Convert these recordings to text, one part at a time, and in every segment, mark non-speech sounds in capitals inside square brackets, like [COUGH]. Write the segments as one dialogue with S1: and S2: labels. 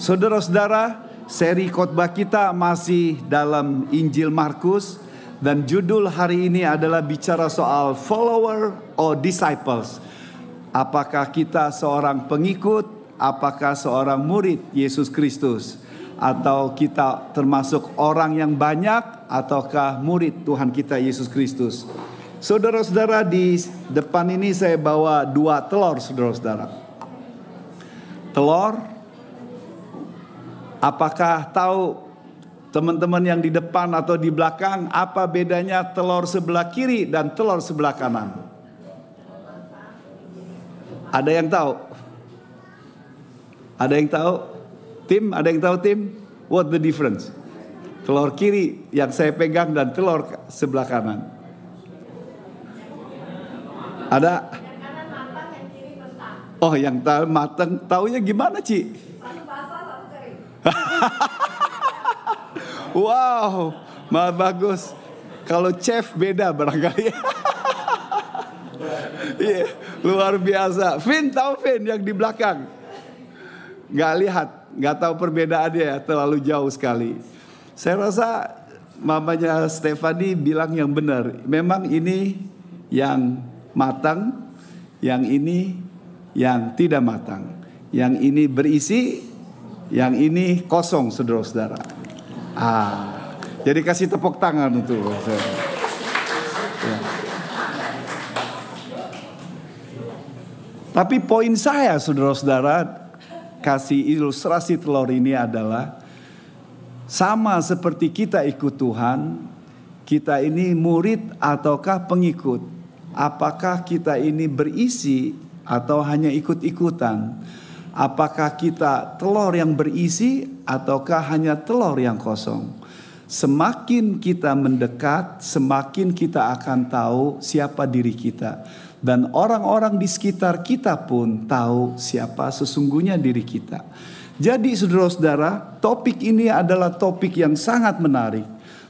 S1: Saudara-saudara, seri khotbah kita masih dalam Injil Markus dan judul hari ini adalah bicara soal follower or disciples. Apakah kita seorang pengikut, apakah seorang murid Yesus Kristus atau kita termasuk orang yang banyak ataukah murid Tuhan kita Yesus Kristus. Saudara-saudara di depan ini saya bawa dua telur saudara-saudara. Telur Apakah tahu teman-teman yang di depan atau di belakang apa bedanya telur sebelah kiri dan telur sebelah kanan? Ada yang tahu? Ada yang tahu? Tim, ada yang tahu tim? What the difference? Telur kiri yang saya pegang dan telur sebelah kanan. Ada? Oh, yang tahu matang, taunya gimana, Ci? [LAUGHS] wow, malah bagus. Kalau chef beda barangkali. [LAUGHS] Iya, yeah, luar biasa. Vin tahu Vin yang di belakang? Gak lihat, gak tahu perbedaannya ya, terlalu jauh sekali. Saya rasa mamanya Stefani bilang yang benar. Memang ini yang matang, yang ini yang tidak matang. Yang ini berisi, yang ini kosong saudara-saudara. Ah, jadi kasih tepuk tangan untuk. Ya. Tapi poin saya saudara-saudara kasih ilustrasi telur ini adalah sama seperti kita ikut Tuhan, kita ini murid ataukah pengikut? Apakah kita ini berisi atau hanya ikut-ikutan? Apakah kita telur yang berisi ataukah hanya telur yang kosong? Semakin kita mendekat, semakin kita akan tahu siapa diri kita. Dan orang-orang di sekitar kita pun tahu siapa sesungguhnya diri kita. Jadi saudara-saudara, topik ini adalah topik yang sangat menarik.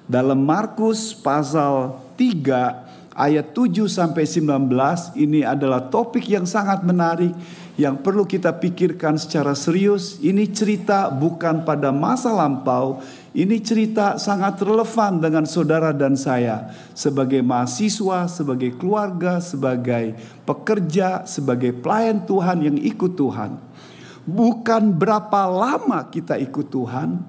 S1: Dalam Markus pasal 3 ayat 7 sampai 19 ini adalah topik yang sangat menarik yang perlu kita pikirkan secara serius. Ini cerita bukan pada masa lampau, ini cerita sangat relevan dengan saudara dan saya sebagai mahasiswa, sebagai keluarga, sebagai pekerja, sebagai pelayan Tuhan yang ikut Tuhan. Bukan berapa lama kita ikut Tuhan,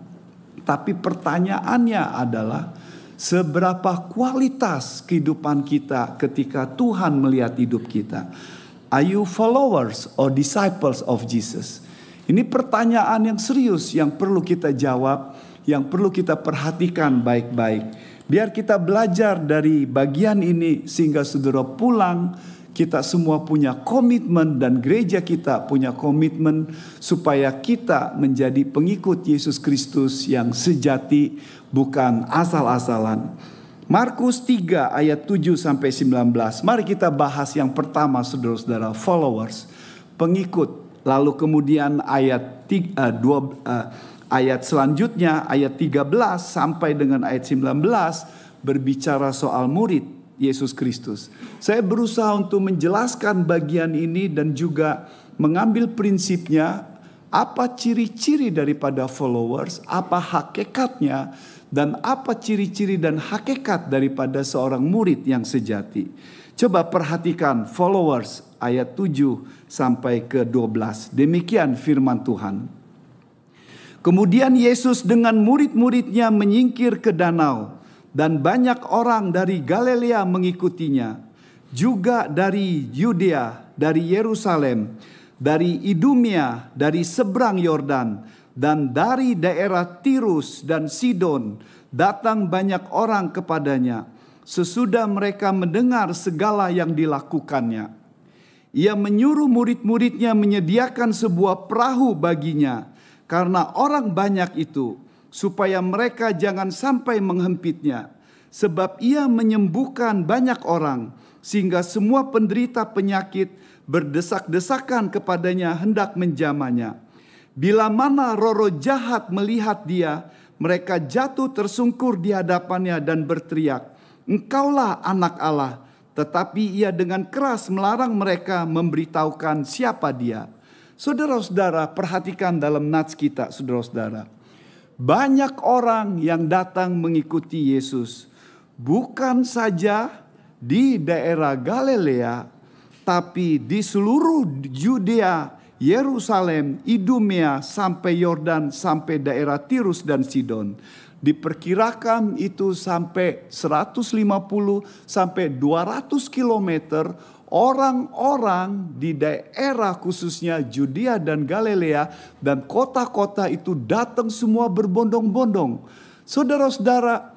S1: tapi pertanyaannya adalah seberapa kualitas kehidupan kita ketika Tuhan melihat hidup kita. Are you followers or disciples of Jesus? Ini pertanyaan yang serius yang perlu kita jawab, yang perlu kita perhatikan baik-baik. Biar kita belajar dari bagian ini sehingga saudara pulang kita semua punya komitmen dan gereja kita punya komitmen supaya kita menjadi pengikut Yesus Kristus yang sejati bukan asal-asalan. Markus 3 ayat 7 sampai 19. Mari kita bahas yang pertama Saudara-saudara, followers, pengikut. Lalu kemudian ayat 3, uh, 2 uh, ayat selanjutnya ayat 13 sampai dengan ayat 19 berbicara soal murid Yesus Kristus. Saya berusaha untuk menjelaskan bagian ini dan juga mengambil prinsipnya apa ciri-ciri daripada followers, apa hakikatnya dan apa ciri-ciri dan hakikat daripada seorang murid yang sejati. Coba perhatikan followers ayat 7 sampai ke 12. Demikian firman Tuhan. Kemudian Yesus dengan murid-muridnya menyingkir ke danau dan banyak orang dari Galilea mengikutinya. Juga dari Yudea, dari Yerusalem, dari Idumea, dari seberang Yordan, dan dari daerah Tirus dan Sidon datang banyak orang kepadanya sesudah mereka mendengar segala yang dilakukannya. Ia menyuruh murid-muridnya menyediakan sebuah perahu baginya karena orang banyak itu supaya mereka jangan sampai menghempitnya sebab ia menyembuhkan banyak orang sehingga semua penderita penyakit berdesak-desakan kepadanya hendak menjamanya. Bila mana roro jahat melihat dia, mereka jatuh tersungkur di hadapannya dan berteriak, Engkaulah anak Allah. Tetapi ia dengan keras melarang mereka memberitahukan siapa dia. Saudara-saudara, perhatikan dalam nats kita, saudara-saudara. Banyak orang yang datang mengikuti Yesus, bukan saja di daerah Galilea, tapi di seluruh Yudea, Yerusalem, Idumea, sampai Yordan, sampai daerah Tirus dan Sidon. Diperkirakan itu sampai 150 sampai 200 kilometer orang-orang di daerah khususnya Judea dan Galilea dan kota-kota itu datang semua berbondong-bondong. Saudara-saudara,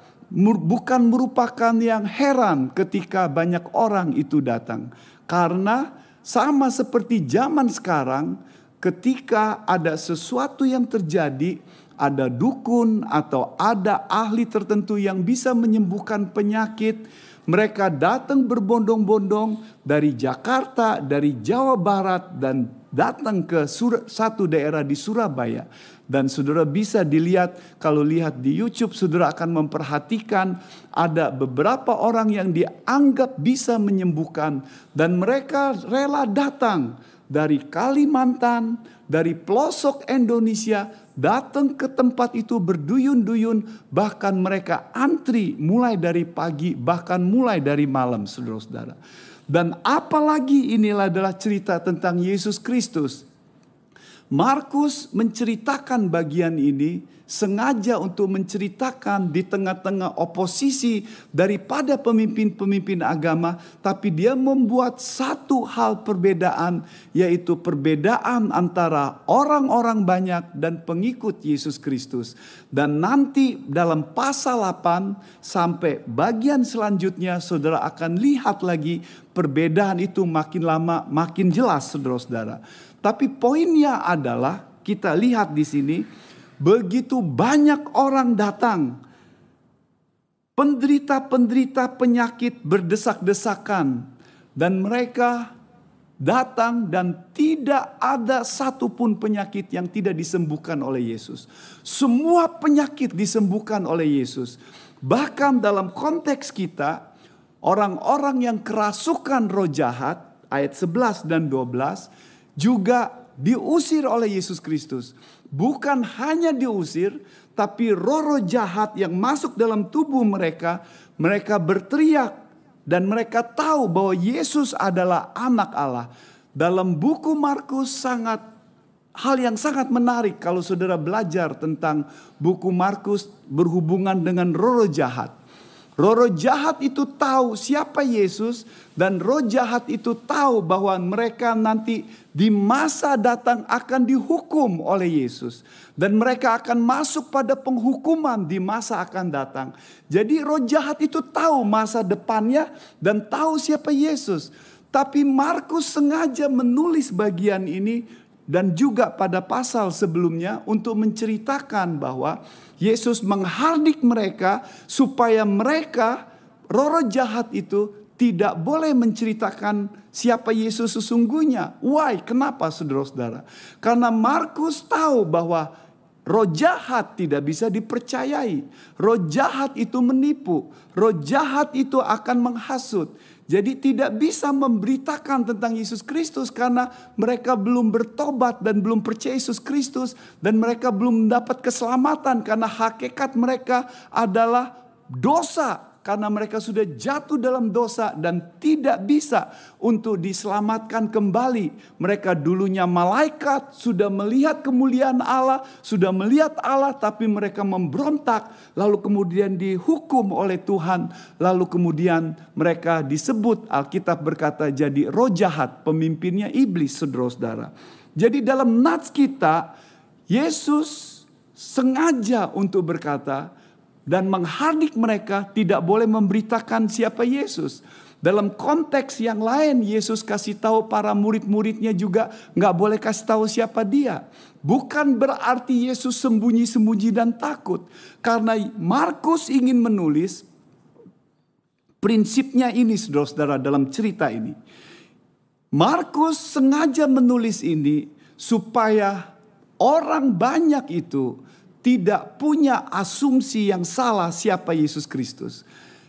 S1: bukan merupakan yang heran ketika banyak orang itu datang. Karena sama seperti zaman sekarang, ketika ada sesuatu yang terjadi, ada dukun atau ada ahli tertentu yang bisa menyembuhkan penyakit, mereka datang berbondong-bondong dari Jakarta, dari Jawa Barat, dan datang ke satu daerah di Surabaya. Dan saudara bisa dilihat, kalau lihat di YouTube, saudara akan memperhatikan ada beberapa orang yang dianggap bisa menyembuhkan, dan mereka rela datang dari Kalimantan, dari pelosok Indonesia, datang ke tempat itu berduyun-duyun, bahkan mereka antri mulai dari pagi, bahkan mulai dari malam, saudara-saudara. Dan apalagi inilah adalah cerita tentang Yesus Kristus. Markus menceritakan bagian ini sengaja untuk menceritakan di tengah-tengah oposisi daripada pemimpin-pemimpin agama, tapi dia membuat satu hal perbedaan, yaitu perbedaan antara orang-orang banyak dan pengikut Yesus Kristus. Dan nanti dalam pasal 8 sampai bagian selanjutnya, saudara akan lihat lagi perbedaan itu makin lama makin jelas, saudara-saudara. Tapi poinnya adalah kita lihat di sini Begitu banyak orang datang. Penderita-penderita penyakit berdesak-desakan. Dan mereka datang dan tidak ada satupun penyakit yang tidak disembuhkan oleh Yesus. Semua penyakit disembuhkan oleh Yesus. Bahkan dalam konteks kita, orang-orang yang kerasukan roh jahat, ayat 11 dan 12, juga diusir oleh Yesus Kristus bukan hanya diusir, tapi roh-roh jahat yang masuk dalam tubuh mereka, mereka berteriak dan mereka tahu bahwa Yesus adalah anak Allah. Dalam buku Markus sangat hal yang sangat menarik kalau saudara belajar tentang buku Markus berhubungan dengan roh-roh jahat. Roh-roh jahat itu tahu siapa Yesus dan roh jahat itu tahu bahwa mereka nanti di masa datang akan dihukum oleh Yesus dan mereka akan masuk pada penghukuman di masa akan datang. Jadi roh jahat itu tahu masa depannya dan tahu siapa Yesus. Tapi Markus sengaja menulis bagian ini dan juga pada pasal sebelumnya untuk menceritakan bahwa Yesus menghardik mereka supaya mereka roh jahat itu tidak boleh menceritakan siapa Yesus sesungguhnya. Why? Kenapa saudara-saudara? Karena Markus tahu bahwa roh jahat tidak bisa dipercayai. Roh jahat itu menipu. Roh jahat itu akan menghasut. Jadi tidak bisa memberitakan tentang Yesus Kristus karena mereka belum bertobat dan belum percaya Yesus Kristus dan mereka belum mendapat keselamatan karena hakikat mereka adalah dosa karena mereka sudah jatuh dalam dosa dan tidak bisa untuk diselamatkan kembali. Mereka dulunya malaikat, sudah melihat kemuliaan Allah, sudah melihat Allah, tapi mereka memberontak, lalu kemudian dihukum oleh Tuhan, lalu kemudian mereka disebut Alkitab berkata jadi roh jahat, pemimpinnya iblis, saudara-saudara. Jadi dalam nats kita, Yesus sengaja untuk berkata, dan menghardik mereka tidak boleh memberitakan siapa Yesus. Dalam konteks yang lain Yesus kasih tahu para murid-muridnya juga nggak boleh kasih tahu siapa dia. Bukan berarti Yesus sembunyi-sembunyi dan takut. Karena Markus ingin menulis prinsipnya ini saudara-saudara dalam cerita ini. Markus sengaja menulis ini supaya orang banyak itu tidak punya asumsi yang salah siapa Yesus Kristus.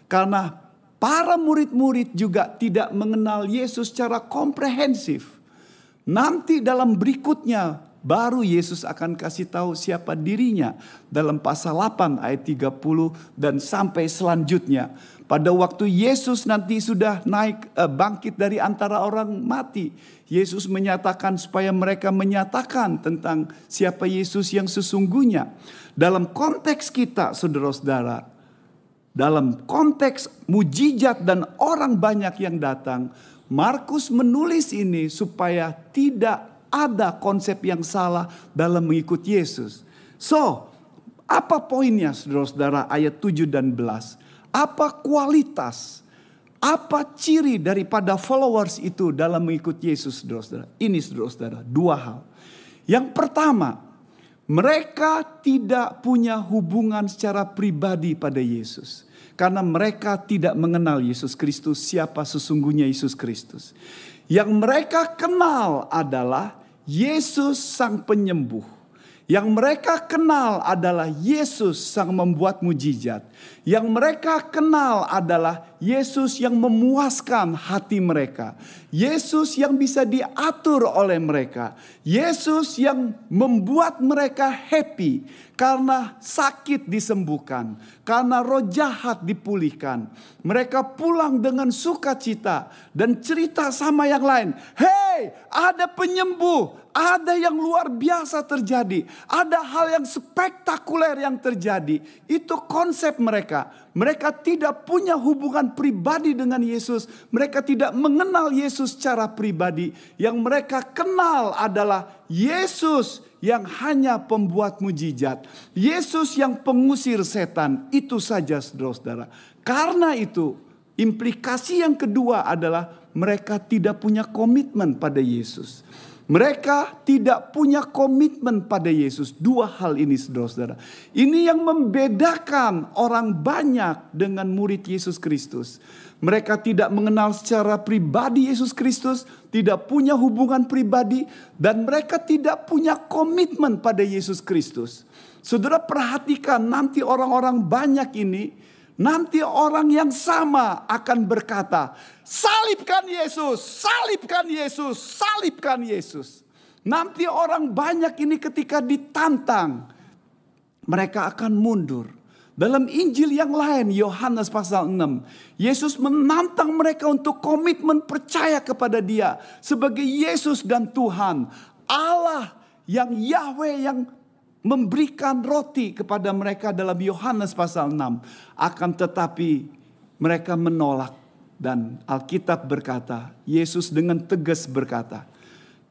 S1: Karena para murid-murid juga tidak mengenal Yesus secara komprehensif. Nanti dalam berikutnya baru Yesus akan kasih tahu siapa dirinya dalam pasal 8 ayat 30 dan sampai selanjutnya. Pada waktu Yesus nanti sudah naik eh, bangkit dari antara orang mati, Yesus menyatakan supaya mereka menyatakan tentang siapa Yesus yang sesungguhnya. Dalam konteks kita, saudara-saudara, dalam konteks mujizat dan orang banyak yang datang, Markus menulis ini supaya tidak ada konsep yang salah dalam mengikut Yesus. So, apa poinnya saudara-saudara ayat 7 dan 11? Apa kualitas, apa ciri daripada followers itu dalam mengikut Yesus saudara-saudara? Ini saudara-saudara, dua hal. Yang pertama, mereka tidak punya hubungan secara pribadi pada Yesus. Karena mereka tidak mengenal Yesus Kristus, siapa sesungguhnya Yesus Kristus. Yang mereka kenal adalah Yesus sang penyembuh. Yang mereka kenal adalah Yesus sang membuat mujizat. Yang mereka kenal adalah Yesus yang memuaskan hati mereka. Yesus yang bisa diatur oleh mereka. Yesus yang membuat mereka happy karena sakit disembuhkan, karena roh jahat dipulihkan. Mereka pulang dengan sukacita dan cerita sama yang lain. Hei, ada penyembuh, ada yang luar biasa terjadi, ada hal yang spektakuler yang terjadi. Itu konsep mereka. Mereka tidak punya hubungan pribadi dengan Yesus. Mereka tidak mengenal Yesus secara pribadi. Yang mereka kenal adalah Yesus yang hanya pembuat mujizat. Yesus yang pengusir setan. Itu saja saudara-saudara. Karena itu implikasi yang kedua adalah mereka tidak punya komitmen pada Yesus. Mereka tidak punya komitmen pada Yesus. Dua hal ini saudara-saudara. Ini yang membedakan orang banyak dengan murid Yesus Kristus. Mereka tidak mengenal secara pribadi Yesus Kristus, tidak punya hubungan pribadi, dan mereka tidak punya komitmen pada Yesus Kristus. Saudara perhatikan nanti orang-orang banyak ini Nanti orang yang sama akan berkata, salibkan Yesus, salibkan Yesus, salibkan Yesus. Nanti orang banyak ini ketika ditantang, mereka akan mundur. Dalam Injil yang lain, Yohanes pasal 6, Yesus menantang mereka untuk komitmen percaya kepada dia sebagai Yesus dan Tuhan. Allah yang Yahweh yang memberikan roti kepada mereka dalam Yohanes pasal 6. Akan tetapi mereka menolak dan Alkitab berkata, Yesus dengan tegas berkata,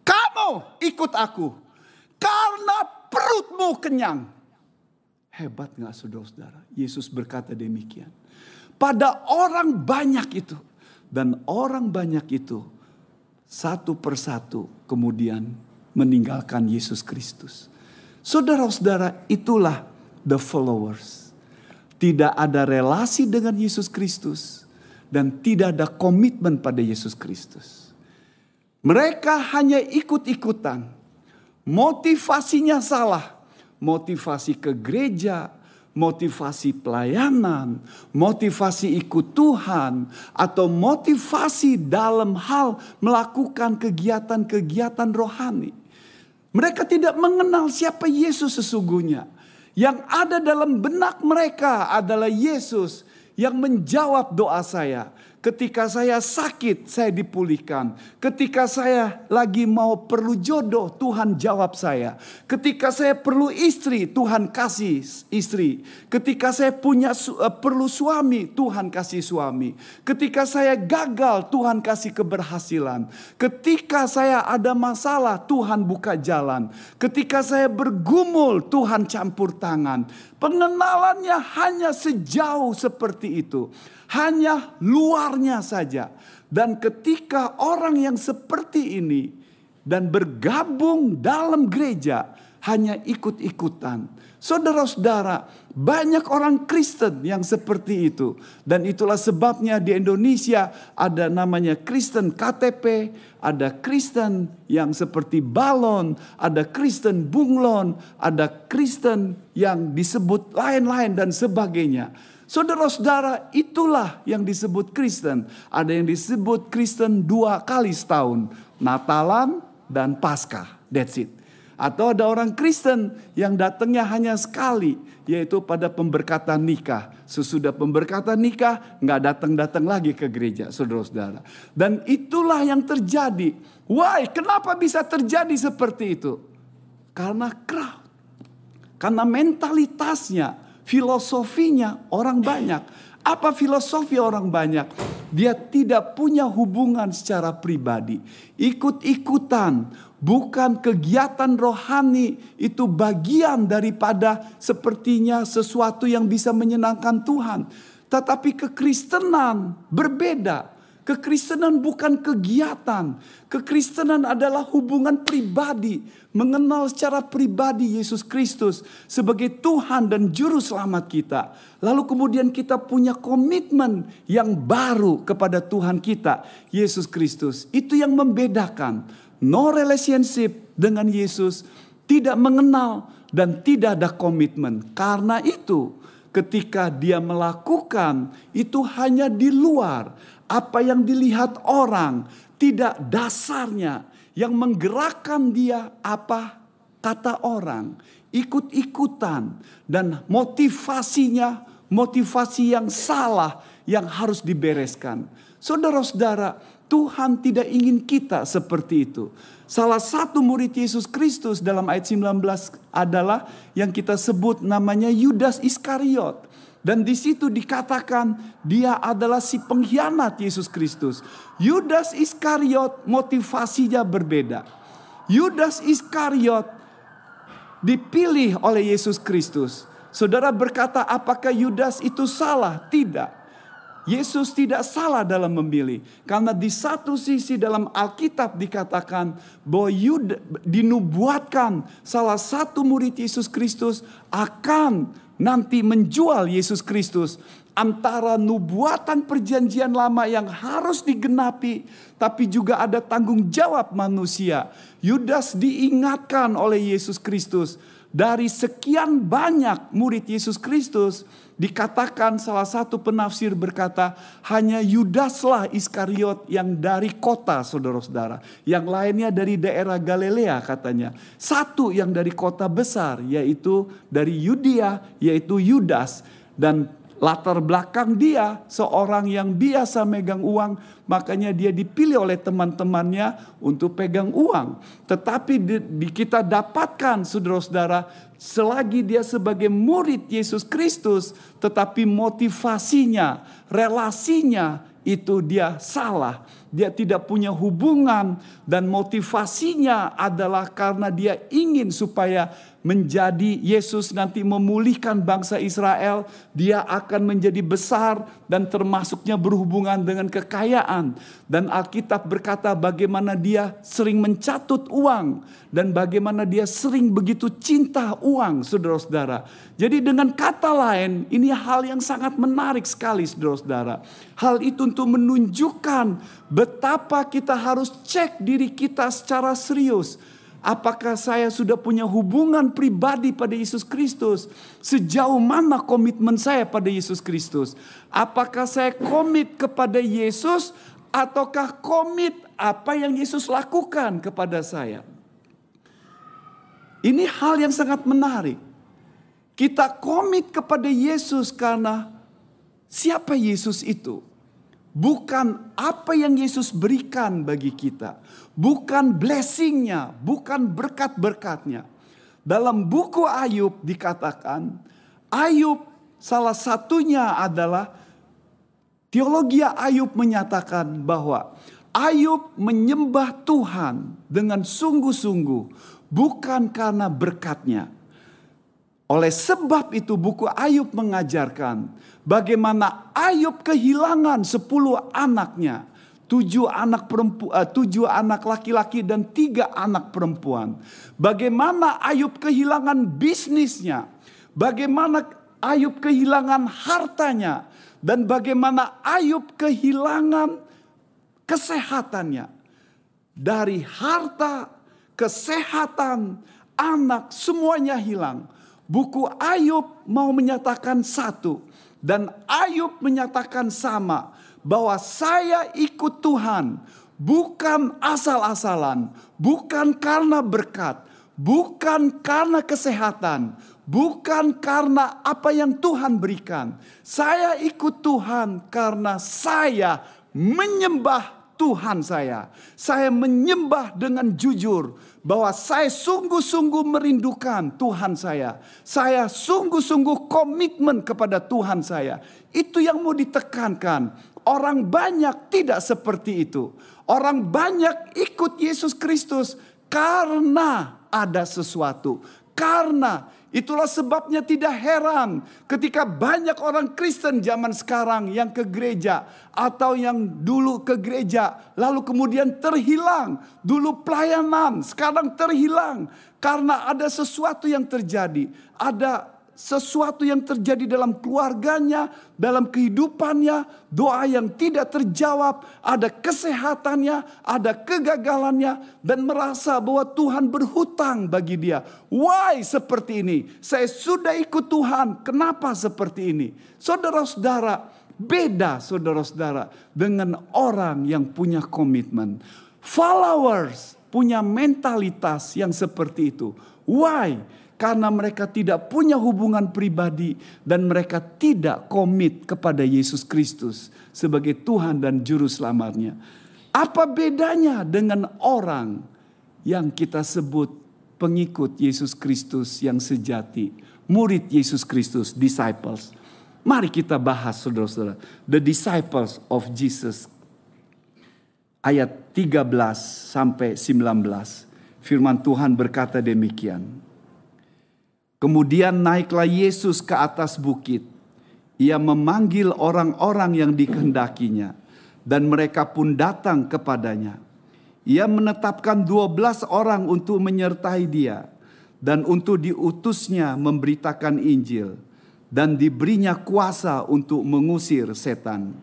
S1: "Kamu ikut aku karena perutmu kenyang." Hebat nggak saudara-saudara? Yesus berkata demikian. Pada orang banyak itu dan orang banyak itu satu persatu kemudian meninggalkan Yesus Kristus. Saudara-saudara, itulah the followers. Tidak ada relasi dengan Yesus Kristus dan tidak ada komitmen pada Yesus Kristus. Mereka hanya ikut-ikutan. Motivasinya salah. Motivasi ke gereja, motivasi pelayanan, motivasi ikut Tuhan, atau motivasi dalam hal melakukan kegiatan-kegiatan rohani. Mereka tidak mengenal siapa Yesus sesungguhnya. Yang ada dalam benak mereka adalah Yesus yang menjawab doa saya. Ketika saya sakit, saya dipulihkan. Ketika saya lagi mau perlu jodoh, Tuhan jawab saya. Ketika saya perlu istri, Tuhan kasih istri. Ketika saya punya uh, perlu suami, Tuhan kasih suami. Ketika saya gagal, Tuhan kasih keberhasilan. Ketika saya ada masalah, Tuhan buka jalan. Ketika saya bergumul, Tuhan campur tangan. Pengenalannya hanya sejauh seperti itu hanya luarnya saja. Dan ketika orang yang seperti ini dan bergabung dalam gereja hanya ikut-ikutan. Saudara-saudara, banyak orang Kristen yang seperti itu. Dan itulah sebabnya di Indonesia ada namanya Kristen KTP, ada Kristen yang seperti balon, ada Kristen bunglon, ada Kristen yang disebut lain-lain dan sebagainya. Saudara-saudara, itulah yang disebut Kristen. Ada yang disebut Kristen dua kali setahun. Natalan dan Paskah. That's it. Atau ada orang Kristen yang datangnya hanya sekali, yaitu pada pemberkatan nikah. Sesudah pemberkatan nikah, nggak datang-datang lagi ke gereja, saudara-saudara. Dan itulah yang terjadi. Why? Kenapa bisa terjadi seperti itu? Karena crowd. Karena mentalitasnya, filosofinya orang banyak. Apa filosofi orang banyak? Dia tidak punya hubungan secara pribadi. Ikut-ikutan, bukan kegiatan rohani itu bagian daripada sepertinya sesuatu yang bisa menyenangkan Tuhan. Tetapi kekristenan berbeda. Kekristenan bukan kegiatan. Kekristenan adalah hubungan pribadi. Mengenal secara pribadi Yesus Kristus sebagai Tuhan dan Juru Selamat kita. Lalu kemudian kita punya komitmen yang baru kepada Tuhan kita, Yesus Kristus. Itu yang membedakan. No relationship dengan Yesus, tidak mengenal dan tidak ada komitmen. Karena itu ketika dia melakukan itu hanya di luar apa yang dilihat orang, tidak dasarnya yang menggerakkan dia apa kata orang, ikut-ikutan dan motivasinya motivasi yang salah yang harus dibereskan. Saudara-saudara, Tuhan tidak ingin kita seperti itu. Salah satu murid Yesus Kristus dalam ayat 19 adalah yang kita sebut namanya Yudas Iskariot. Dan di situ dikatakan dia adalah si pengkhianat Yesus Kristus. Yudas Iskariot motivasinya berbeda. Yudas Iskariot dipilih oleh Yesus Kristus. Saudara berkata apakah Yudas itu salah? Tidak. Yesus tidak salah dalam memilih. Karena di satu sisi dalam Alkitab dikatakan bahwa Yudas dinubuatkan salah satu murid Yesus Kristus akan nanti menjual Yesus Kristus antara nubuatan perjanjian lama yang harus digenapi tapi juga ada tanggung jawab manusia. Yudas diingatkan oleh Yesus Kristus dari sekian banyak murid Yesus Kristus dikatakan salah satu penafsir berkata hanya Yudaslah Iskariot yang dari kota saudara-saudara. Yang lainnya dari daerah Galilea katanya. Satu yang dari kota besar yaitu dari Yudea yaitu Yudas. Dan latar belakang dia seorang yang biasa megang uang makanya dia dipilih oleh teman-temannya untuk pegang uang. Tetapi di, di kita dapatkan saudara-saudara selagi dia sebagai murid Yesus Kristus tetapi motivasinya relasinya itu dia salah. Dia tidak punya hubungan dan motivasinya adalah karena dia ingin supaya menjadi Yesus nanti memulihkan bangsa Israel, dia akan menjadi besar dan termasuknya berhubungan dengan kekayaan. Dan Alkitab berkata bagaimana dia sering mencatut uang dan bagaimana dia sering begitu cinta uang, saudara-saudara. Jadi dengan kata lain, ini hal yang sangat menarik sekali, saudara-saudara. Hal itu untuk menunjukkan betapa kita harus cek diri kita secara serius Apakah saya sudah punya hubungan pribadi pada Yesus Kristus? Sejauh mana komitmen saya pada Yesus Kristus? Apakah saya komit kepada Yesus ataukah komit apa yang Yesus lakukan kepada saya? Ini hal yang sangat menarik. Kita komit kepada Yesus karena siapa Yesus itu? Bukan apa yang Yesus berikan bagi kita. Bukan blessingnya, bukan berkat-berkatnya. Dalam buku Ayub dikatakan, Ayub salah satunya adalah teologi Ayub menyatakan bahwa Ayub menyembah Tuhan dengan sungguh-sungguh bukan karena berkatnya. Oleh sebab itu buku Ayub mengajarkan bagaimana Ayub kehilangan sepuluh anaknya. Tujuh anak perempuan, uh, tujuh anak laki-laki dan tiga anak perempuan. Bagaimana Ayub kehilangan bisnisnya. Bagaimana Ayub kehilangan hartanya. Dan bagaimana Ayub kehilangan kesehatannya. Dari harta, kesehatan, anak semuanya hilang. Buku Ayub mau menyatakan satu dan Ayub menyatakan sama bahwa saya ikut Tuhan bukan asal-asalan, bukan karena berkat, bukan karena kesehatan, bukan karena apa yang Tuhan berikan. Saya ikut Tuhan karena saya menyembah Tuhan saya. Saya menyembah dengan jujur bahwa saya sungguh-sungguh merindukan Tuhan saya. Saya sungguh-sungguh komitmen kepada Tuhan saya. Itu yang mau ditekankan. Orang banyak tidak seperti itu. Orang banyak ikut Yesus Kristus karena ada sesuatu. Karena itulah sebabnya tidak heran ketika banyak orang Kristen zaman sekarang yang ke gereja atau yang dulu ke gereja lalu kemudian terhilang. Dulu pelayanan, sekarang terhilang karena ada sesuatu yang terjadi. Ada sesuatu yang terjadi dalam keluarganya, dalam kehidupannya, doa yang tidak terjawab, ada kesehatannya, ada kegagalannya, dan merasa bahwa Tuhan berhutang bagi dia. Why seperti ini? Saya sudah ikut Tuhan, kenapa seperti ini? Saudara-saudara, beda saudara-saudara dengan orang yang punya komitmen. Followers punya mentalitas yang seperti itu. Why? Karena mereka tidak punya hubungan pribadi dan mereka tidak komit kepada Yesus Kristus sebagai Tuhan dan juru selamatnya. Apa bedanya dengan orang yang kita sebut pengikut Yesus Kristus yang sejati, murid Yesus Kristus, disciples. Mari kita bahas saudara-saudara, the disciples of Jesus. Ayat 13 sampai 19. Firman Tuhan berkata demikian. Kemudian naiklah Yesus ke atas bukit. Ia memanggil orang-orang yang dikehendakinya. Dan mereka pun datang kepadanya. Ia menetapkan dua belas orang untuk menyertai dia. Dan untuk diutusnya memberitakan Injil. Dan diberinya kuasa untuk mengusir setan.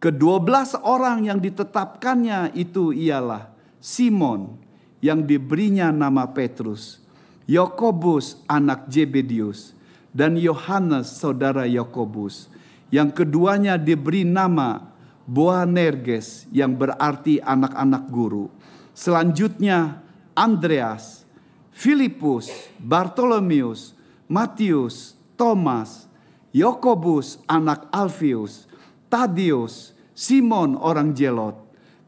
S1: Kedua belas orang yang ditetapkannya itu ialah Simon yang diberinya nama Petrus Yakobus anak Jebedius dan Yohanes saudara Yakobus. Yang keduanya diberi nama Boanerges yang berarti anak-anak guru. Selanjutnya Andreas, Filipus, Bartolomeus, Matius, Thomas, Yakobus anak Alfius, Tadius, Simon orang Jelot,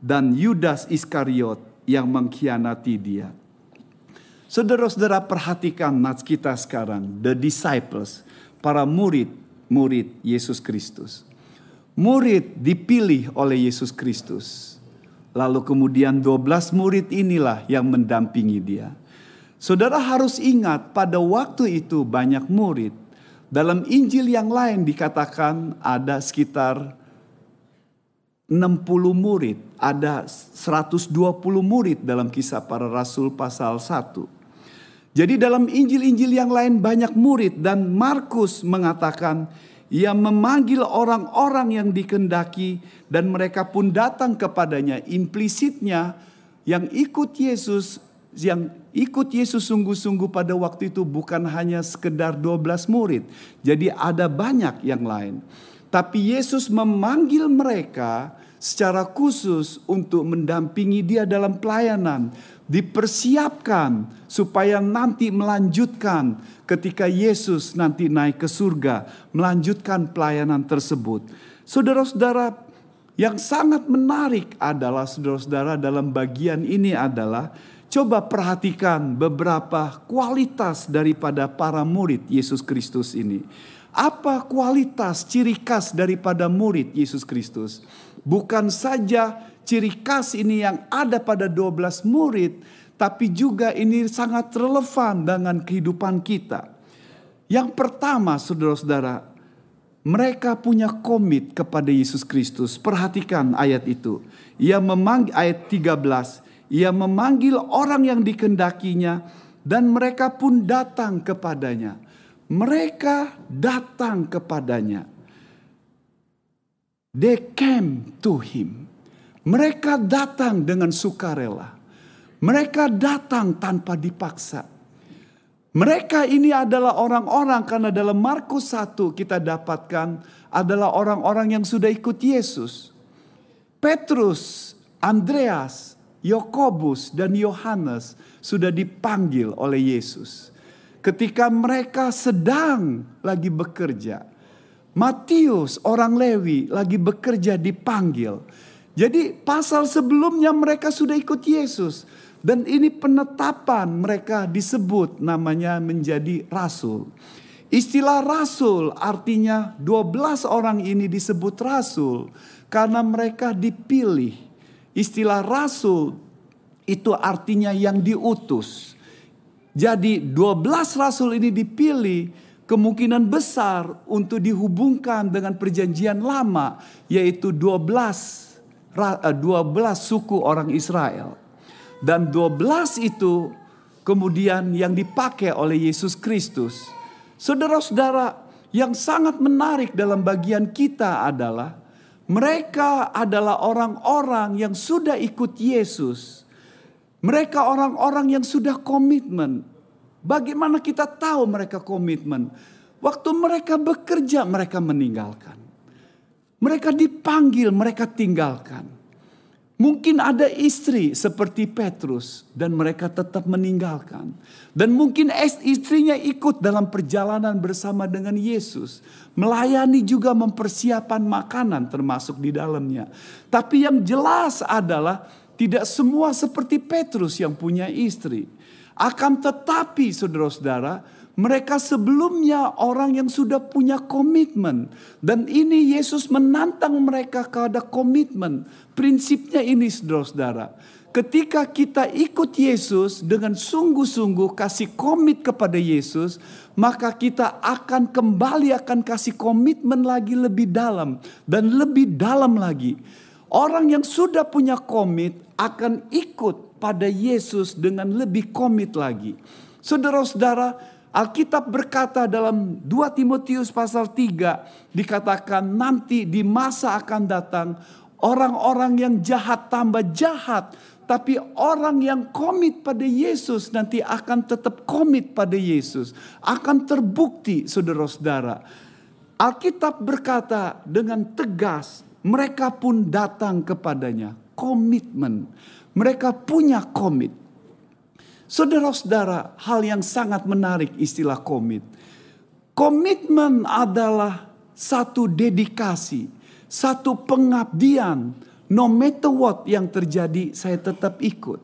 S1: dan Yudas Iskariot yang mengkhianati dia. Saudara-saudara perhatikan nats kita sekarang, the disciples, para murid-murid Yesus Kristus. Murid dipilih oleh Yesus Kristus. Lalu kemudian 12 murid inilah yang mendampingi dia. Saudara harus ingat pada waktu itu banyak murid. Dalam Injil yang lain dikatakan ada sekitar 60 murid, ada 120 murid dalam kisah para rasul pasal 1. Jadi dalam Injil-Injil yang lain banyak murid dan Markus mengatakan ia memanggil orang-orang yang dikendaki dan mereka pun datang kepadanya. Implisitnya yang ikut Yesus yang ikut Yesus sungguh-sungguh pada waktu itu bukan hanya sekedar 12 murid. Jadi ada banyak yang lain. Tapi Yesus memanggil mereka secara khusus untuk mendampingi dia dalam pelayanan dipersiapkan supaya nanti melanjutkan ketika Yesus nanti naik ke surga, melanjutkan pelayanan tersebut. Saudara-saudara, yang sangat menarik adalah saudara-saudara dalam bagian ini adalah coba perhatikan beberapa kualitas daripada para murid Yesus Kristus ini. Apa kualitas ciri khas daripada murid Yesus Kristus? Bukan saja ciri khas ini yang ada pada 12 murid, tapi juga ini sangat relevan dengan kehidupan kita. Yang pertama, saudara-saudara, mereka punya komit kepada Yesus Kristus. Perhatikan ayat itu. Ia memanggil ayat 13, ia memanggil orang yang dikendakinya dan mereka pun datang kepadanya. Mereka datang kepadanya. They came to him. Mereka datang dengan sukarela. Mereka datang tanpa dipaksa. Mereka ini adalah orang-orang karena dalam Markus 1 kita dapatkan adalah orang-orang yang sudah ikut Yesus. Petrus Andreas, Yakobus dan Yohanes sudah dipanggil oleh Yesus. Ketika mereka sedang lagi bekerja, Matius orang Lewi lagi bekerja dipanggil. Jadi pasal sebelumnya mereka sudah ikut Yesus. Dan ini penetapan mereka disebut namanya menjadi rasul. Istilah rasul artinya 12 orang ini disebut rasul karena mereka dipilih. Istilah rasul itu artinya yang diutus. Jadi 12 rasul ini dipilih kemungkinan besar untuk dihubungkan dengan perjanjian lama yaitu 12 12 eh, suku orang Israel. Dan 12 itu kemudian yang dipakai oleh Yesus Kristus. Saudara-saudara, yang sangat menarik dalam bagian kita adalah mereka adalah orang-orang yang sudah ikut Yesus. Mereka orang-orang yang sudah komitmen. Bagaimana kita tahu mereka komitmen? Waktu mereka bekerja, mereka meninggalkan. Mereka dipanggil, mereka tinggalkan. Mungkin ada istri seperti Petrus dan mereka tetap meninggalkan. Dan mungkin istrinya ikut dalam perjalanan bersama dengan Yesus. Melayani juga mempersiapkan makanan termasuk di dalamnya. Tapi yang jelas adalah tidak semua seperti Petrus yang punya istri. Akan tetapi saudara-saudara mereka sebelumnya orang yang sudah punya komitmen. Dan ini Yesus menantang mereka kepada komitmen. Prinsipnya ini saudara-saudara. Ketika kita ikut Yesus dengan sungguh-sungguh kasih komit kepada Yesus, maka kita akan kembali akan kasih komitmen lagi lebih dalam dan lebih dalam lagi. Orang yang sudah punya komit akan ikut pada Yesus dengan lebih komit lagi. Saudara-saudara, Alkitab berkata dalam 2 Timotius pasal 3 dikatakan nanti di masa akan datang orang-orang yang jahat tambah jahat tapi orang yang komit pada Yesus nanti akan tetap komit pada Yesus akan terbukti saudara-saudara. Alkitab berkata dengan tegas mereka pun datang kepadanya komitmen. Mereka punya komit Saudara-saudara, hal yang sangat menarik istilah komit. Komitmen adalah satu dedikasi, satu pengabdian. No matter what yang terjadi, saya tetap ikut.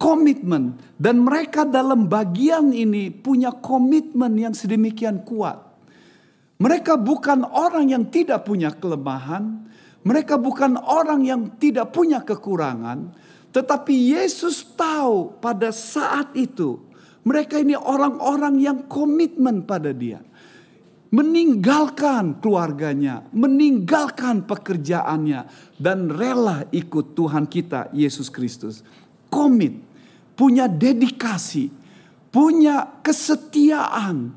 S1: Komitmen dan mereka dalam bagian ini punya komitmen yang sedemikian kuat. Mereka bukan orang yang tidak punya kelemahan, mereka bukan orang yang tidak punya kekurangan, tetapi Yesus tahu pada saat itu mereka ini orang-orang yang komitmen pada dia. Meninggalkan keluarganya, meninggalkan pekerjaannya dan rela ikut Tuhan kita Yesus Kristus. Komit, punya dedikasi, punya kesetiaan,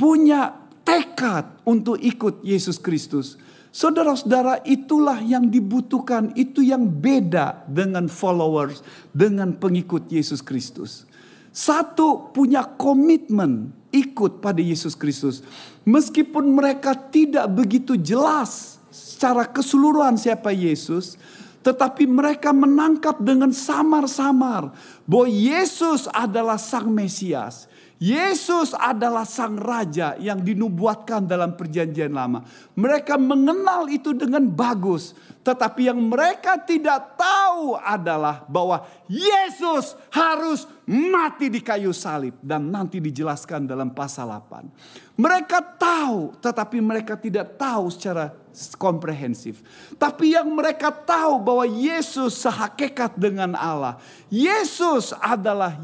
S1: punya tekad untuk ikut Yesus Kristus Saudara-saudara, itulah yang dibutuhkan, itu yang beda dengan followers, dengan pengikut Yesus Kristus. Satu punya komitmen ikut pada Yesus Kristus, meskipun mereka tidak begitu jelas secara keseluruhan siapa Yesus, tetapi mereka menangkap dengan samar-samar bahwa Yesus adalah Sang Mesias. Yesus adalah sang raja yang dinubuatkan dalam perjanjian lama. Mereka mengenal itu dengan bagus. Tetapi yang mereka tidak tahu adalah bahwa Yesus harus mati di kayu salib. Dan nanti dijelaskan dalam pasal 8. Mereka tahu tetapi mereka tidak tahu secara komprehensif. Tapi yang mereka tahu bahwa Yesus sehakikat dengan Allah. Yesus adalah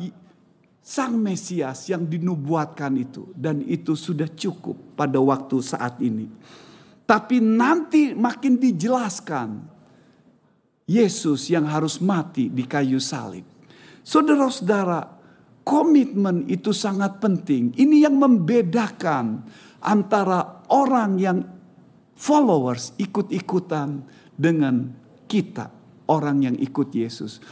S1: Sang Mesias yang dinubuatkan itu. Dan itu sudah cukup pada waktu saat ini. Tapi nanti makin dijelaskan. Yesus yang harus mati di kayu salib. Saudara-saudara, komitmen itu sangat penting. Ini yang membedakan antara orang yang followers ikut-ikutan dengan kita, orang yang ikut Yesus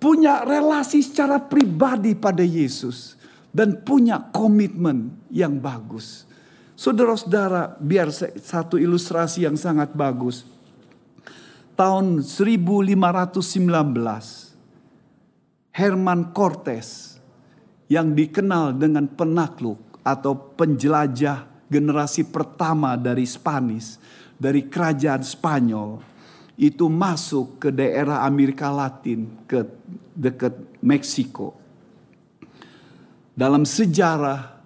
S1: punya relasi secara pribadi pada Yesus dan punya komitmen yang bagus. Saudara-saudara, biar satu ilustrasi yang sangat bagus. tahun 1519 Herman Cortes yang dikenal dengan penakluk atau penjelajah generasi pertama dari Spanish, dari kerajaan Spanyol, itu masuk ke daerah Amerika Latin, ke dekat Meksiko. Dalam sejarah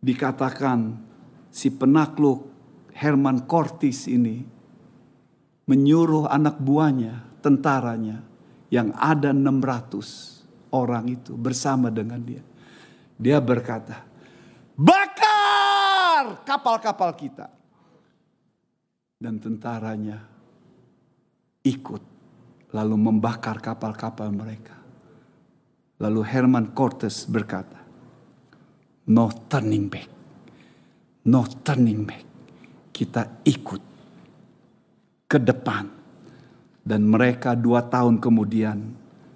S1: dikatakan si penakluk Herman Cortes ini menyuruh anak buahnya, tentaranya yang ada 600 orang itu bersama dengan dia. Dia berkata, bakar kapal-kapal kita. Dan tentaranya ikut lalu membakar kapal-kapal mereka. Lalu Herman Cortes berkata, no turning back, no turning back. Kita ikut ke depan. Dan mereka dua tahun kemudian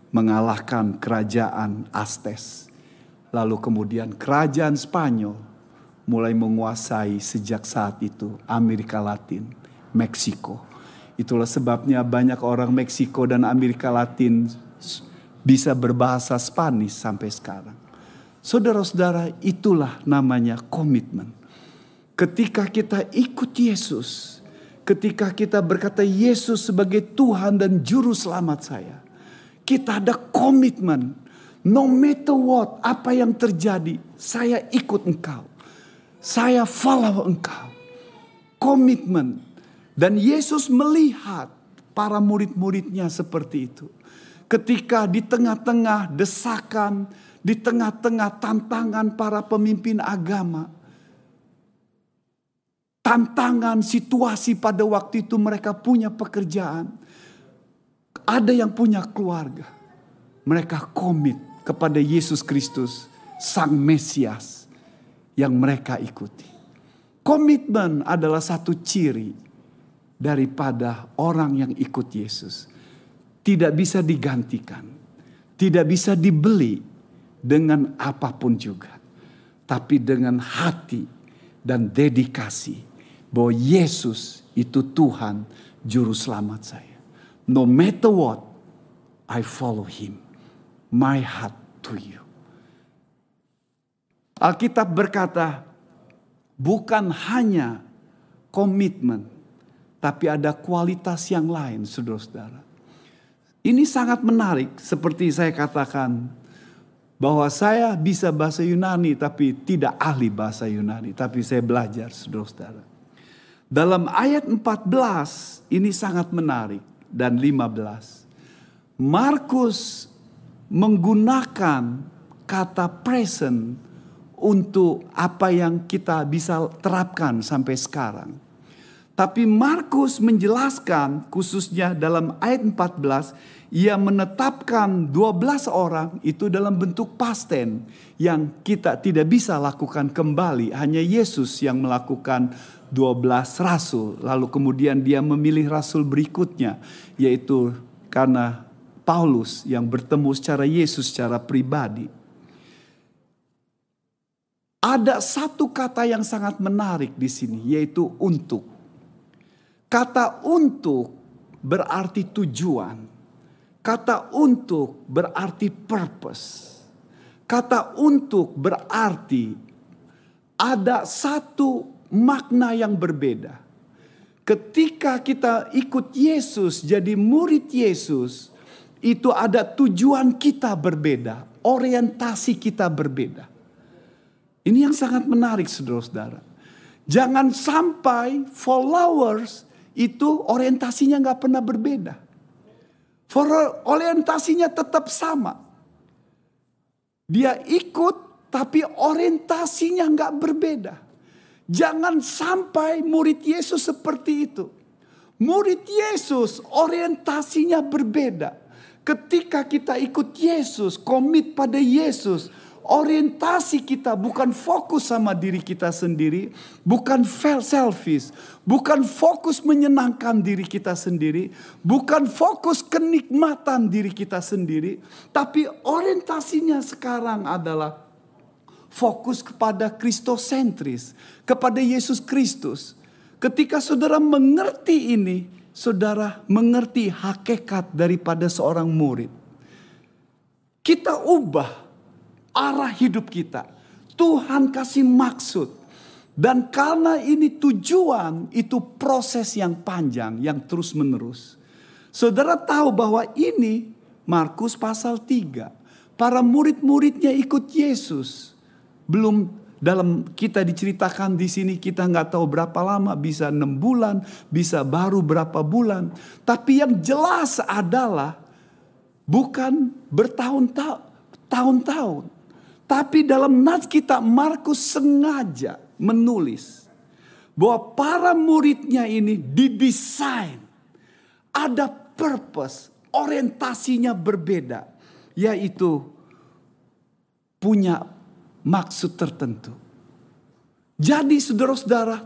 S1: mengalahkan kerajaan Astes. Lalu kemudian kerajaan Spanyol mulai menguasai sejak saat itu Amerika Latin, Meksiko. Itulah sebabnya banyak orang Meksiko dan Amerika Latin bisa berbahasa Spanish sampai sekarang. Saudara-saudara, itulah namanya komitmen. Ketika kita ikut Yesus, ketika kita berkata Yesus sebagai Tuhan dan Juru Selamat saya. Kita ada komitmen. No matter what, apa yang terjadi, saya ikut engkau. Saya follow engkau. Komitmen. Dan Yesus melihat para murid-muridnya seperti itu. Ketika di tengah-tengah desakan, di tengah-tengah tantangan para pemimpin agama, tantangan situasi pada waktu itu mereka punya pekerjaan. Ada yang punya keluarga. Mereka komit kepada Yesus Kristus, Sang Mesias yang mereka ikuti. Komitmen adalah satu ciri daripada orang yang ikut Yesus. Tidak bisa digantikan, tidak bisa dibeli dengan apa pun juga, tapi dengan hati dan dedikasi bahwa Yesus itu Tuhan juru selamat saya. No matter what, I follow him. My heart to you. Alkitab berkata, bukan hanya komitmen, tapi ada kualitas yang lain, saudara-saudara. Ini sangat menarik, seperti saya katakan, bahwa saya bisa bahasa Yunani, tapi tidak ahli bahasa Yunani, tapi saya belajar, saudara-saudara. Dalam ayat 14 ini sangat menarik dan 15. Markus menggunakan kata present untuk apa yang kita bisa terapkan sampai sekarang. Tapi Markus menjelaskan khususnya dalam ayat 14 ia menetapkan 12 orang itu dalam bentuk pasten yang kita tidak bisa lakukan kembali hanya Yesus yang melakukan 12 rasul. Lalu kemudian dia memilih rasul berikutnya. Yaitu karena Paulus yang bertemu secara Yesus secara pribadi. Ada satu kata yang sangat menarik di sini yaitu untuk. Kata untuk berarti tujuan. Kata untuk berarti purpose. Kata untuk berarti ada satu makna yang berbeda. Ketika kita ikut Yesus, jadi murid Yesus, itu ada tujuan kita berbeda, orientasi kita berbeda. Ini yang sangat menarik, saudara-saudara. Jangan sampai followers itu orientasinya nggak pernah berbeda. For orientasinya tetap sama. Dia ikut, tapi orientasinya nggak berbeda. Jangan sampai murid Yesus seperti itu. Murid Yesus orientasinya berbeda. Ketika kita ikut Yesus, komit pada Yesus, orientasi kita bukan fokus sama diri kita sendiri, bukan selfish, bukan fokus menyenangkan diri kita sendiri, bukan fokus kenikmatan diri kita sendiri, tapi orientasinya sekarang adalah fokus kepada kristosentris, kepada Yesus Kristus. Ketika saudara mengerti ini, saudara mengerti hakikat daripada seorang murid. Kita ubah arah hidup kita. Tuhan kasih maksud. Dan karena ini tujuan, itu proses yang panjang, yang terus menerus. Saudara tahu bahwa ini Markus pasal 3. Para murid-muridnya ikut Yesus. Belum dalam kita diceritakan di sini kita nggak tahu berapa lama bisa enam bulan bisa baru berapa bulan tapi yang jelas adalah bukan bertahun-tahun tapi dalam nats kita Markus sengaja menulis bahwa para muridnya ini didesain ada purpose, orientasinya berbeda, yaitu punya maksud tertentu. Jadi saudara-saudara,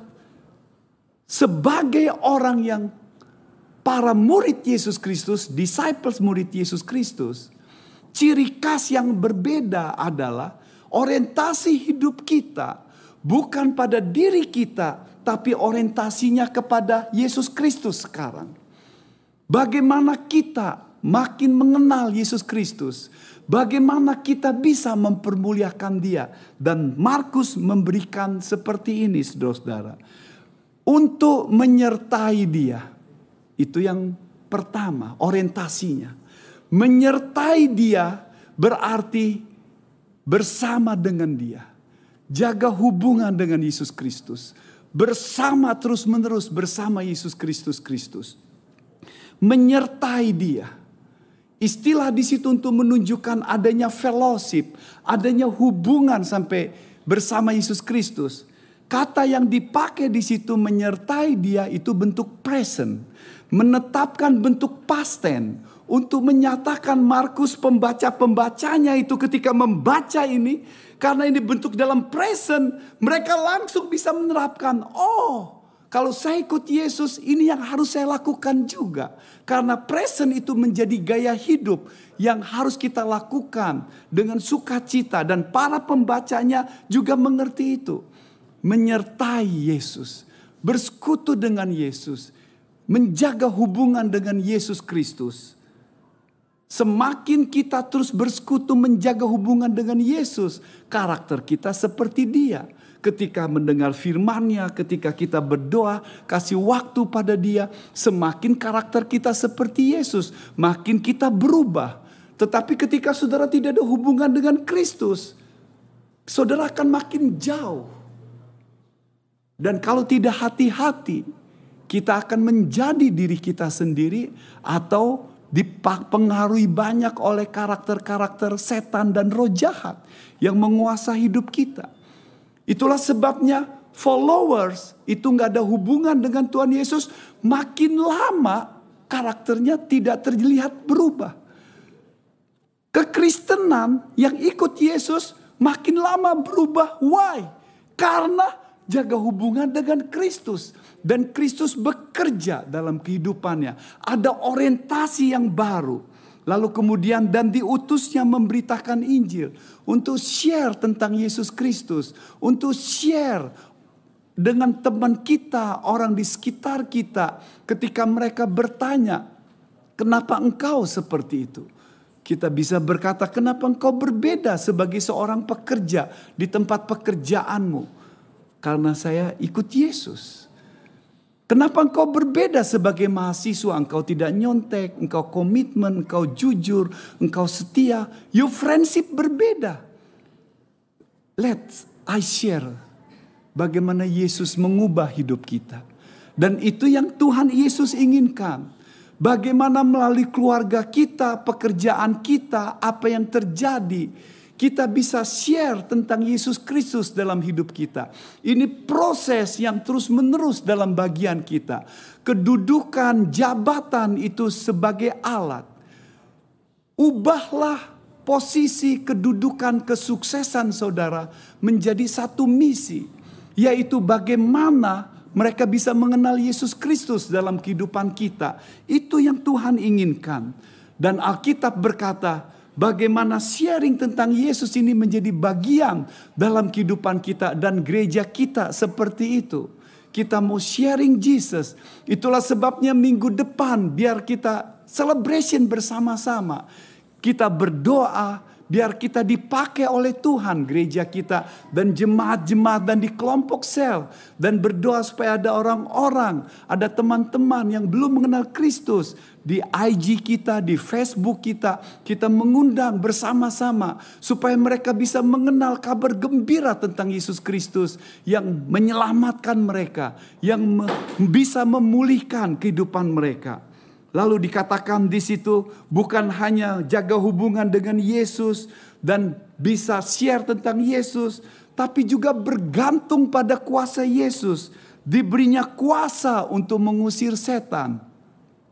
S1: sebagai orang yang para murid Yesus Kristus, disciples murid Yesus Kristus, ciri khas yang berbeda adalah orientasi hidup kita bukan pada diri kita, tapi orientasinya kepada Yesus Kristus sekarang. Bagaimana kita makin mengenal Yesus Kristus, bagaimana kita bisa mempermuliakan Dia, dan Markus memberikan seperti ini, saudara-saudara, untuk menyertai Dia. Itu yang pertama, orientasinya. Menyertai Dia berarti bersama dengan Dia, jaga hubungan dengan Yesus Kristus, bersama terus-menerus bersama Yesus Kristus Kristus menyertai dia. Istilah di situ untuk menunjukkan adanya fellowship, adanya hubungan sampai bersama Yesus Kristus. Kata yang dipakai di situ menyertai dia itu bentuk present, menetapkan bentuk past tense untuk menyatakan Markus pembaca-pembacanya itu ketika membaca ini karena ini bentuk dalam present, mereka langsung bisa menerapkan, oh kalau saya ikut Yesus, ini yang harus saya lakukan juga. Karena present itu menjadi gaya hidup yang harus kita lakukan dengan sukacita. Dan para pembacanya juga mengerti itu. Menyertai Yesus. Bersekutu dengan Yesus. Menjaga hubungan dengan Yesus Kristus. Semakin kita terus bersekutu menjaga hubungan dengan Yesus. Karakter kita seperti dia ketika mendengar firman-Nya, ketika kita berdoa, kasih waktu pada Dia, semakin karakter kita seperti Yesus, makin kita berubah. Tetapi ketika saudara tidak ada hubungan dengan Kristus, saudara akan makin jauh. Dan kalau tidak hati-hati, kita akan menjadi diri kita sendiri atau dipengaruhi banyak oleh karakter-karakter setan dan roh jahat yang menguasai hidup kita. Itulah sebabnya followers itu nggak ada hubungan dengan Tuhan Yesus. Makin lama karakternya tidak terlihat berubah. Kekristenan yang ikut Yesus makin lama berubah. Why? Karena jaga hubungan dengan Kristus. Dan Kristus bekerja dalam kehidupannya. Ada orientasi yang baru Lalu kemudian dan diutusnya memberitakan Injil. Untuk share tentang Yesus Kristus. Untuk share dengan teman kita, orang di sekitar kita. Ketika mereka bertanya, kenapa engkau seperti itu? Kita bisa berkata, kenapa engkau berbeda sebagai seorang pekerja di tempat pekerjaanmu? Karena saya ikut Yesus. Kenapa engkau berbeda sebagai mahasiswa? Engkau tidak nyontek, engkau komitmen, engkau jujur, engkau setia. Your friendship berbeda. Let's I share bagaimana Yesus mengubah hidup kita. Dan itu yang Tuhan Yesus inginkan. Bagaimana melalui keluarga kita, pekerjaan kita, apa yang terjadi kita bisa share tentang Yesus Kristus dalam hidup kita. Ini proses yang terus-menerus dalam bagian kita. Kedudukan jabatan itu sebagai alat. Ubahlah posisi kedudukan kesuksesan saudara menjadi satu misi, yaitu bagaimana mereka bisa mengenal Yesus Kristus dalam kehidupan kita. Itu yang Tuhan inginkan. Dan Alkitab berkata, bagaimana sharing tentang Yesus ini menjadi bagian dalam kehidupan kita dan gereja kita seperti itu. kita mau sharing Jesus. Itulah sebabnya minggu depan biar kita celebration bersama-sama. Kita berdoa biar kita dipakai oleh Tuhan gereja kita dan jemaat-jemaat dan di kelompok sel dan berdoa supaya ada orang-orang, ada teman-teman yang belum mengenal Kristus di IG kita, di Facebook kita, kita mengundang bersama-sama supaya mereka bisa mengenal kabar gembira tentang Yesus Kristus yang menyelamatkan mereka, yang bisa memulihkan kehidupan mereka. Lalu dikatakan di situ bukan hanya jaga hubungan dengan Yesus dan bisa share tentang Yesus, tapi juga bergantung pada kuasa Yesus. Diberinya kuasa untuk mengusir setan.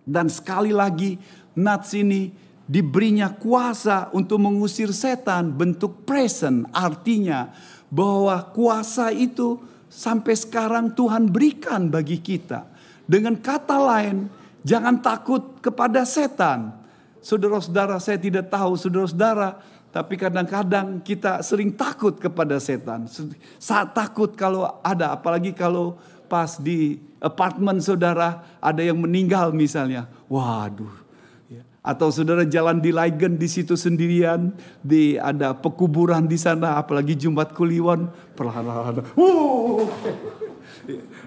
S1: Dan sekali lagi Nats ini diberinya kuasa untuk mengusir setan bentuk present. Artinya bahwa kuasa itu sampai sekarang Tuhan berikan bagi kita. Dengan kata lain, Jangan takut kepada setan. Saudara-saudara, saya tidak tahu saudara-saudara, tapi kadang-kadang kita sering takut kepada setan. Saat takut kalau ada, apalagi kalau pas di apartemen saudara ada yang meninggal misalnya. Waduh. Ya. Atau saudara jalan di Leigen di situ sendirian, di ada pekuburan di sana, apalagi Jumat Kliwon, perlahan-lahan.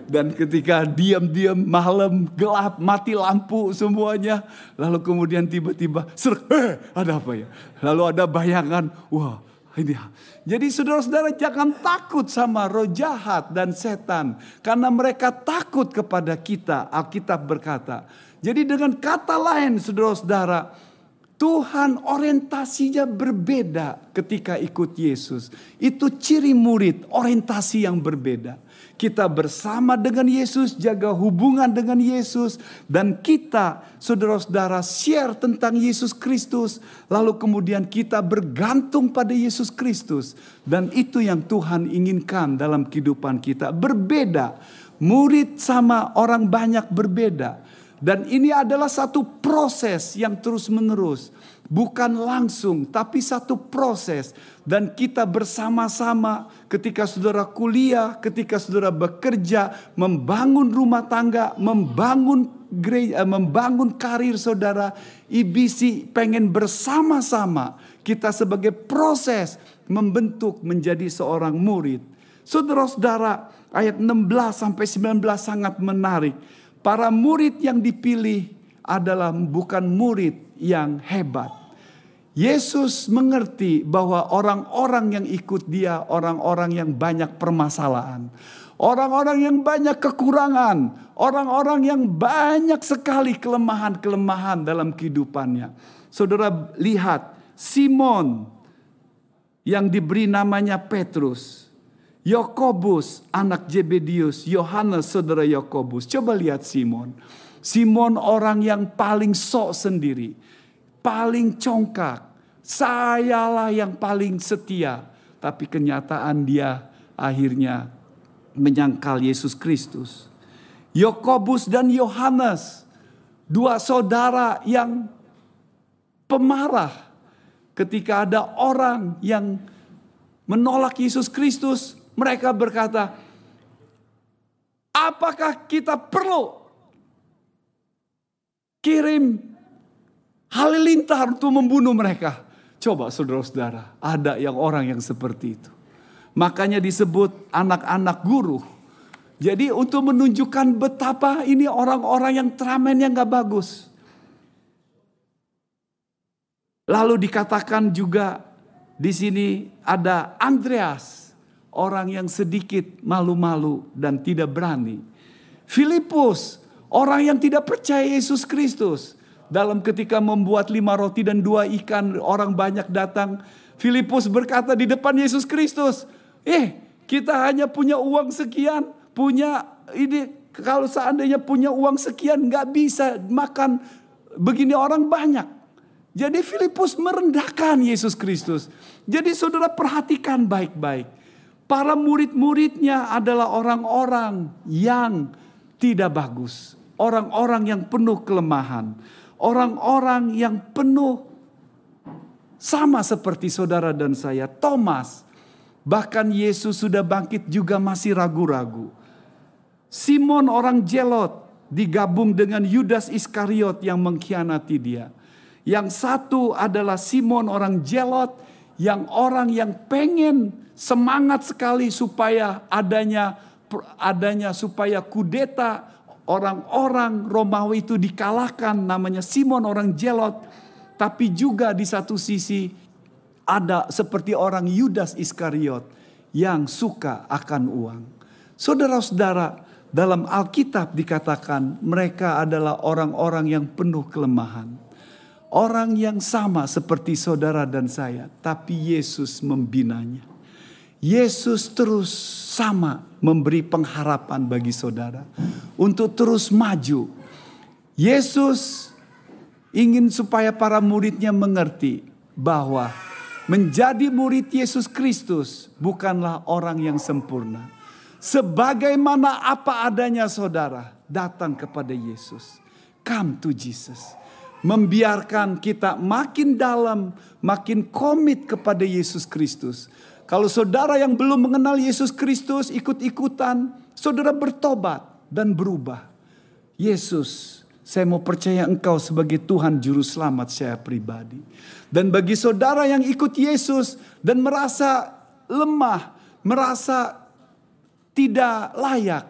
S1: Dan ketika diam-diam malam gelap mati lampu semuanya. Lalu kemudian tiba-tiba ser, eh, ada apa ya? Lalu ada bayangan, wah ini. Jadi saudara-saudara jangan takut sama roh jahat dan setan. Karena mereka takut kepada kita, Alkitab berkata. Jadi dengan kata lain saudara-saudara, Tuhan orientasinya berbeda ketika ikut Yesus. Itu ciri murid, orientasi yang berbeda. Kita bersama dengan Yesus, jaga hubungan dengan Yesus. Dan kita, saudara-saudara, share tentang Yesus Kristus. Lalu kemudian kita bergantung pada Yesus Kristus. Dan itu yang Tuhan inginkan dalam kehidupan kita. Berbeda. Murid sama orang banyak berbeda. Dan ini adalah satu proses yang terus menerus. Bukan langsung, tapi satu proses. Dan kita bersama-sama ketika saudara kuliah, ketika saudara bekerja, membangun rumah tangga, membangun gereja, eh, membangun karir saudara. IBC pengen bersama-sama kita sebagai proses membentuk menjadi seorang murid. Saudara-saudara, ayat 16 sampai 19 sangat menarik. Para murid yang dipilih adalah bukan murid yang hebat. Yesus mengerti bahwa orang-orang yang ikut dia orang-orang yang banyak permasalahan. Orang-orang yang banyak kekurangan, orang-orang yang banyak sekali kelemahan-kelemahan dalam kehidupannya. Saudara lihat Simon yang diberi namanya Petrus, Yakobus anak Jebedius, Yohanes saudara Yakobus. Coba lihat Simon. Simon orang yang paling sok sendiri, paling congkak, sayalah yang paling setia. Tapi kenyataan dia akhirnya menyangkal Yesus Kristus. Yakobus dan Yohanes, dua saudara yang pemarah ketika ada orang yang menolak Yesus Kristus, mereka berkata, "Apakah kita perlu kirim halilintar untuk membunuh mereka?" Coba saudara-saudara, ada yang orang yang seperti itu. Makanya disebut anak-anak guru. Jadi untuk menunjukkan betapa ini orang-orang yang teramen yang gak bagus. Lalu dikatakan juga di sini ada Andreas, orang yang sedikit malu-malu dan tidak berani. Filipus, orang yang tidak percaya Yesus Kristus. Dalam ketika membuat lima roti dan dua ikan, orang banyak datang. Filipus berkata di depan Yesus Kristus, eh kita hanya punya uang sekian, punya ini kalau seandainya punya uang sekian nggak bisa makan begini orang banyak. Jadi Filipus merendahkan Yesus Kristus. Jadi saudara perhatikan baik-baik. Para murid-muridnya adalah orang-orang yang tidak bagus. Orang-orang yang penuh kelemahan orang-orang yang penuh sama seperti saudara dan saya, Thomas. Bahkan Yesus sudah bangkit juga masih ragu-ragu. Simon orang jelot digabung dengan Yudas Iskariot yang mengkhianati dia. Yang satu adalah Simon orang jelot yang orang yang pengen semangat sekali supaya adanya adanya supaya kudeta orang-orang Romawi itu dikalahkan namanya Simon orang jelot tapi juga di satu sisi ada seperti orang Yudas Iskariot yang suka akan uang. Saudara-saudara, dalam Alkitab dikatakan mereka adalah orang-orang yang penuh kelemahan. Orang yang sama seperti saudara dan saya, tapi Yesus membinanya. Yesus terus sama memberi pengharapan bagi saudara untuk terus maju. Yesus ingin supaya para muridnya mengerti bahwa menjadi murid Yesus Kristus bukanlah orang yang sempurna Sebagaimana apa adanya saudara, datang kepada Yesus. Come to Jesus. Membiarkan kita makin dalam, makin komit kepada Yesus Kristus. Kalau saudara yang belum mengenal Yesus Kristus ikut-ikutan, saudara bertobat dan berubah. Yesus, saya mau percaya engkau sebagai Tuhan Juru Selamat saya pribadi. Dan bagi saudara yang ikut Yesus dan merasa lemah, merasa tidak layak.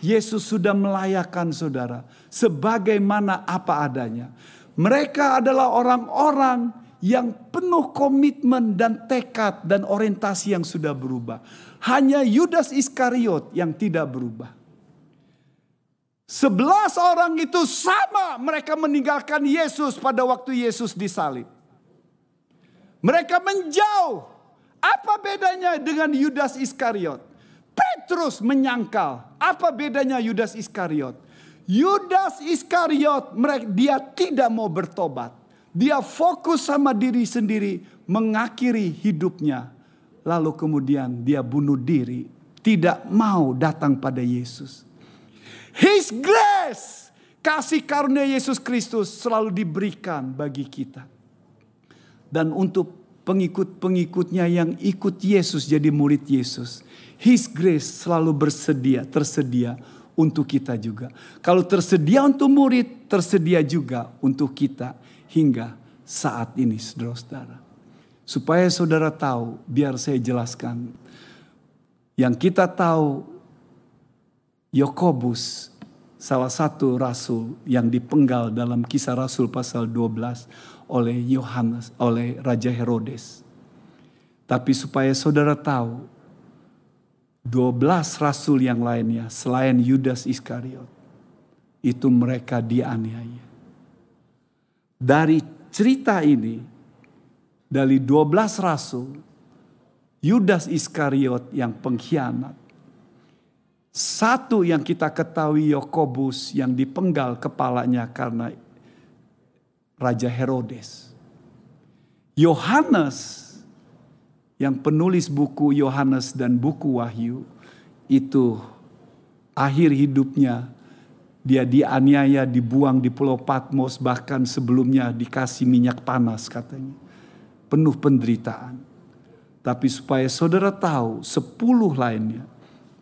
S1: Yesus sudah melayakkan saudara sebagaimana apa adanya. Mereka adalah orang-orang yang penuh komitmen dan tekad dan orientasi yang sudah berubah. Hanya Yudas Iskariot yang tidak berubah. Sebelas orang itu sama mereka meninggalkan Yesus pada waktu Yesus disalib. Mereka menjauh. Apa bedanya dengan Yudas Iskariot? Petrus menyangkal. Apa bedanya Yudas Iskariot? Yudas Iskariot dia tidak mau bertobat. Dia fokus sama diri sendiri mengakhiri hidupnya. Lalu kemudian dia bunuh diri. Tidak mau datang pada Yesus. His grace. Kasih karunia Yesus Kristus selalu diberikan bagi kita. Dan untuk pengikut-pengikutnya yang ikut Yesus jadi murid Yesus His grace selalu bersedia, tersedia untuk kita juga. Kalau tersedia untuk murid, tersedia juga untuk kita hingga saat ini saudara-saudara. Supaya saudara tahu, biar saya jelaskan. Yang kita tahu, Yakobus salah satu rasul yang dipenggal dalam kisah rasul pasal 12 oleh Yohanes, oleh Raja Herodes. Tapi supaya saudara tahu, 12 rasul yang lainnya selain Yudas Iskariot itu mereka dianiaya. Dari cerita ini dari 12 rasul Yudas Iskariot yang pengkhianat satu yang kita ketahui Yakobus yang dipenggal kepalanya karena Raja Herodes. Yohanes yang penulis buku Yohanes dan buku Wahyu itu akhir hidupnya dia dianiaya, dibuang di Pulau Patmos, bahkan sebelumnya dikasih minyak panas katanya. Penuh penderitaan. Tapi supaya saudara tahu, sepuluh lainnya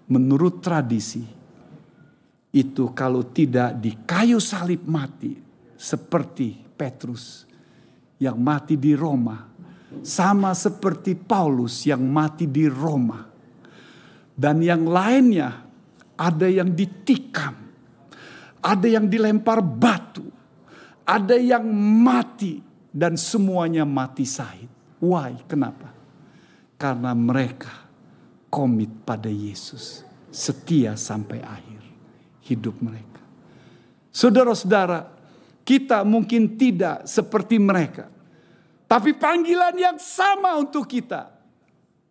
S1: menurut tradisi itu kalau tidak di kayu salib mati seperti Petrus yang mati di Roma sama seperti Paulus yang mati di Roma. Dan yang lainnya ada yang ditikam. Ada yang dilempar batu. Ada yang mati. Dan semuanya mati sahid. Why? Kenapa? Karena mereka komit pada Yesus. Setia sampai akhir hidup mereka. Saudara-saudara, kita mungkin tidak seperti mereka. Tapi panggilan yang sama untuk kita.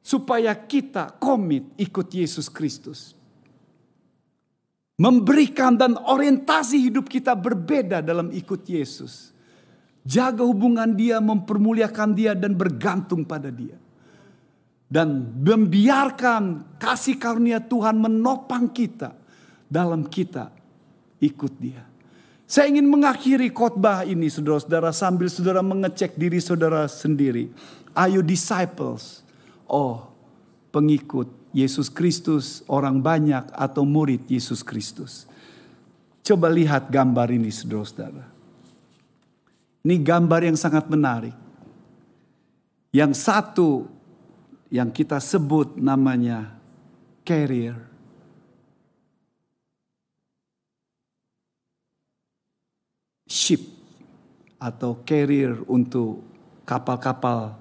S1: Supaya kita komit ikut Yesus Kristus. Memberikan dan orientasi hidup kita berbeda dalam ikut Yesus. Jaga hubungan dia, mempermuliakan dia dan bergantung pada dia. Dan membiarkan kasih karunia Tuhan menopang kita dalam kita ikut dia. Saya ingin mengakhiri khotbah ini saudara-saudara sambil saudara mengecek diri saudara sendiri. Are you disciples? Oh pengikut Yesus Kristus, orang banyak atau murid Yesus Kristus. Coba lihat gambar ini saudara-saudara. Ini gambar yang sangat menarik. Yang satu yang kita sebut namanya carrier. Ship atau carrier untuk kapal-kapal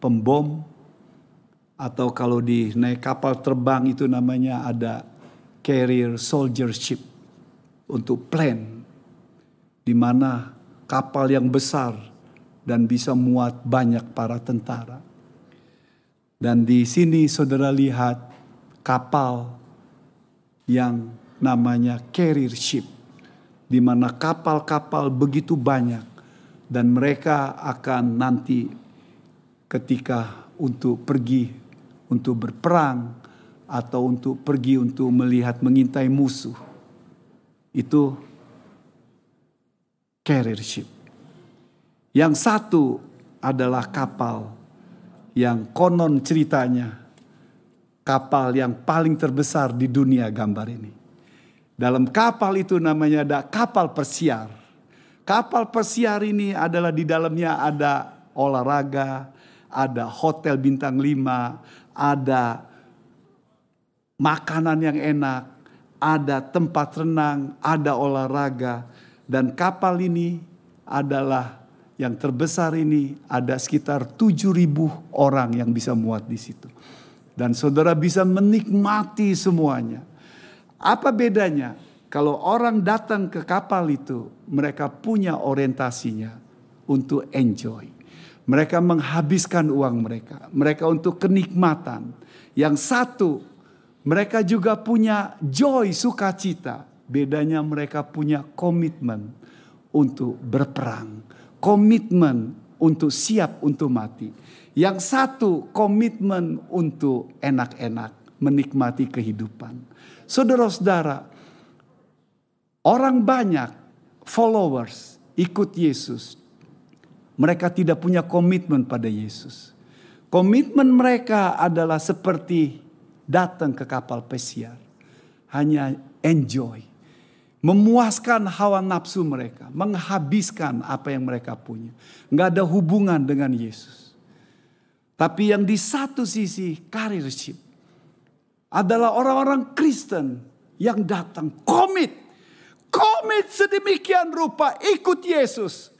S1: pembom atau kalau di naik kapal terbang itu namanya ada carrier soldier ship untuk plane di mana kapal yang besar dan bisa muat banyak para tentara. Dan di sini saudara lihat kapal yang namanya carrier ship di mana kapal-kapal begitu banyak dan mereka akan nanti ketika untuk pergi untuk berperang atau untuk pergi untuk melihat mengintai musuh itu carrier ship. Yang satu adalah kapal yang konon ceritanya kapal yang paling terbesar di dunia gambar ini. Dalam kapal itu namanya ada kapal persiar. Kapal persiar ini adalah di dalamnya ada olahraga, ada hotel bintang lima, ada makanan yang enak, ada tempat renang, ada olahraga. Dan kapal ini adalah yang terbesar ini ada sekitar 7000 orang yang bisa muat di situ. Dan saudara bisa menikmati semuanya. Apa bedanya? Kalau orang datang ke kapal itu, mereka punya orientasinya untuk enjoy. Mereka menghabiskan uang mereka, mereka untuk kenikmatan. Yang satu, mereka juga punya joy, sukacita. Bedanya mereka punya komitmen untuk berperang, komitmen untuk siap untuk mati. Yang satu komitmen untuk enak-enak, menikmati kehidupan. Saudara-saudara, orang banyak followers ikut Yesus. Mereka tidak punya komitmen pada Yesus. Komitmen mereka adalah seperti datang ke kapal pesiar. Hanya enjoy memuaskan hawa nafsu mereka, menghabiskan apa yang mereka punya. Nggak ada hubungan dengan Yesus. Tapi yang di satu sisi karirship adalah orang-orang Kristen yang datang komit. Komit sedemikian rupa ikut Yesus.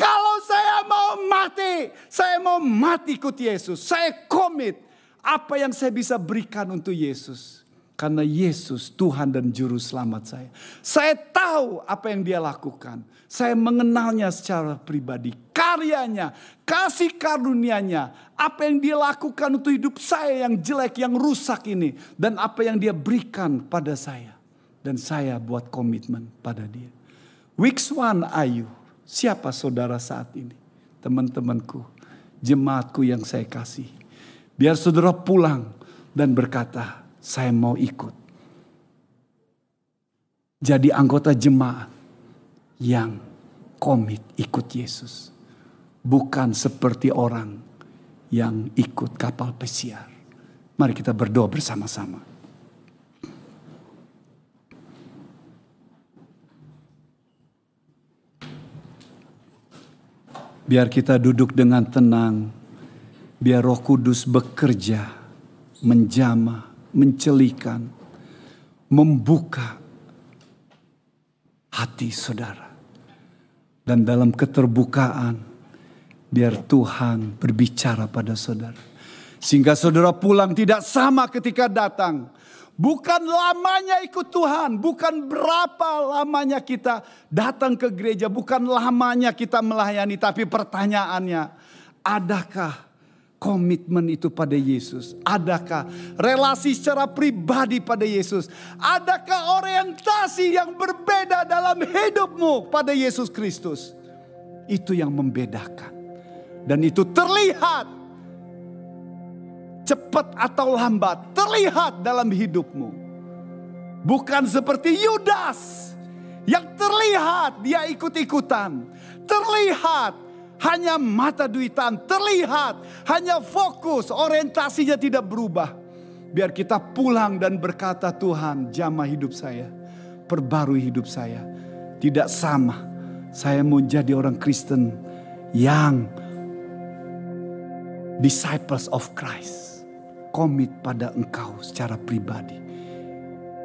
S1: Kalau saya mau mati, saya mau mati ikut Yesus. Saya komit apa yang saya bisa berikan untuk Yesus. Karena Yesus Tuhan dan Juru Selamat saya. Saya tahu apa yang dia lakukan. Saya mengenalnya secara pribadi. Karyanya, kasih karunianya. Apa yang dia lakukan untuk hidup saya yang jelek, yang rusak ini. Dan apa yang dia berikan pada saya. Dan saya buat komitmen pada dia. Weeks one Ayu. Siapa saudara saat ini? Teman-temanku. Jemaatku yang saya kasih. Biar saudara pulang dan berkata, saya mau ikut. Jadi anggota jemaat yang komit ikut Yesus. Bukan seperti orang yang ikut kapal pesiar. Mari kita berdoa bersama-sama. Biar kita duduk dengan tenang. Biar roh kudus bekerja, menjamah, mencelikan, membuka hati saudara. Dan dalam keterbukaan, biar Tuhan berbicara pada saudara. Sehingga saudara pulang tidak sama ketika datang. Bukan lamanya ikut Tuhan, bukan berapa lamanya kita datang ke gereja, bukan lamanya kita melayani, tapi pertanyaannya, adakah komitmen itu pada Yesus? Adakah relasi secara pribadi pada Yesus? Adakah orientasi yang berbeda dalam hidupmu pada Yesus Kristus? Itu yang membedakan. Dan itu terlihat cepat atau lambat, terlihat dalam hidupmu. Bukan seperti Yudas yang terlihat dia ikut-ikutan. Terlihat hanya mata duitan terlihat, hanya fokus, orientasinya tidak berubah. Biar kita pulang dan berkata Tuhan jamah hidup saya. Perbarui hidup saya. Tidak sama. Saya mau jadi orang Kristen yang disciples of Christ. Komit pada engkau secara pribadi.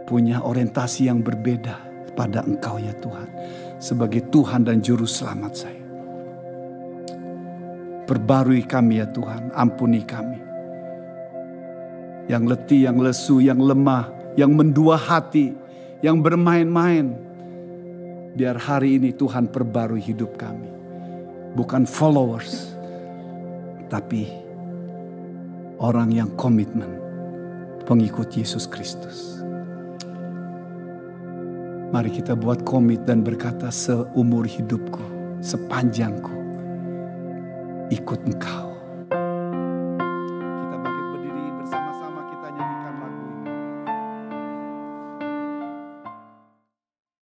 S1: Punya orientasi yang berbeda pada engkau ya Tuhan. Sebagai Tuhan dan Juru Selamat saya. Perbarui kami ya Tuhan, ampuni kami yang letih, yang lesu, yang lemah, yang mendua hati, yang bermain-main. Biar hari ini Tuhan perbarui hidup kami. Bukan followers, tapi orang yang komitmen pengikut Yesus Kristus. Mari kita buat komit dan berkata seumur hidupku, sepanjangku, ikut engkau.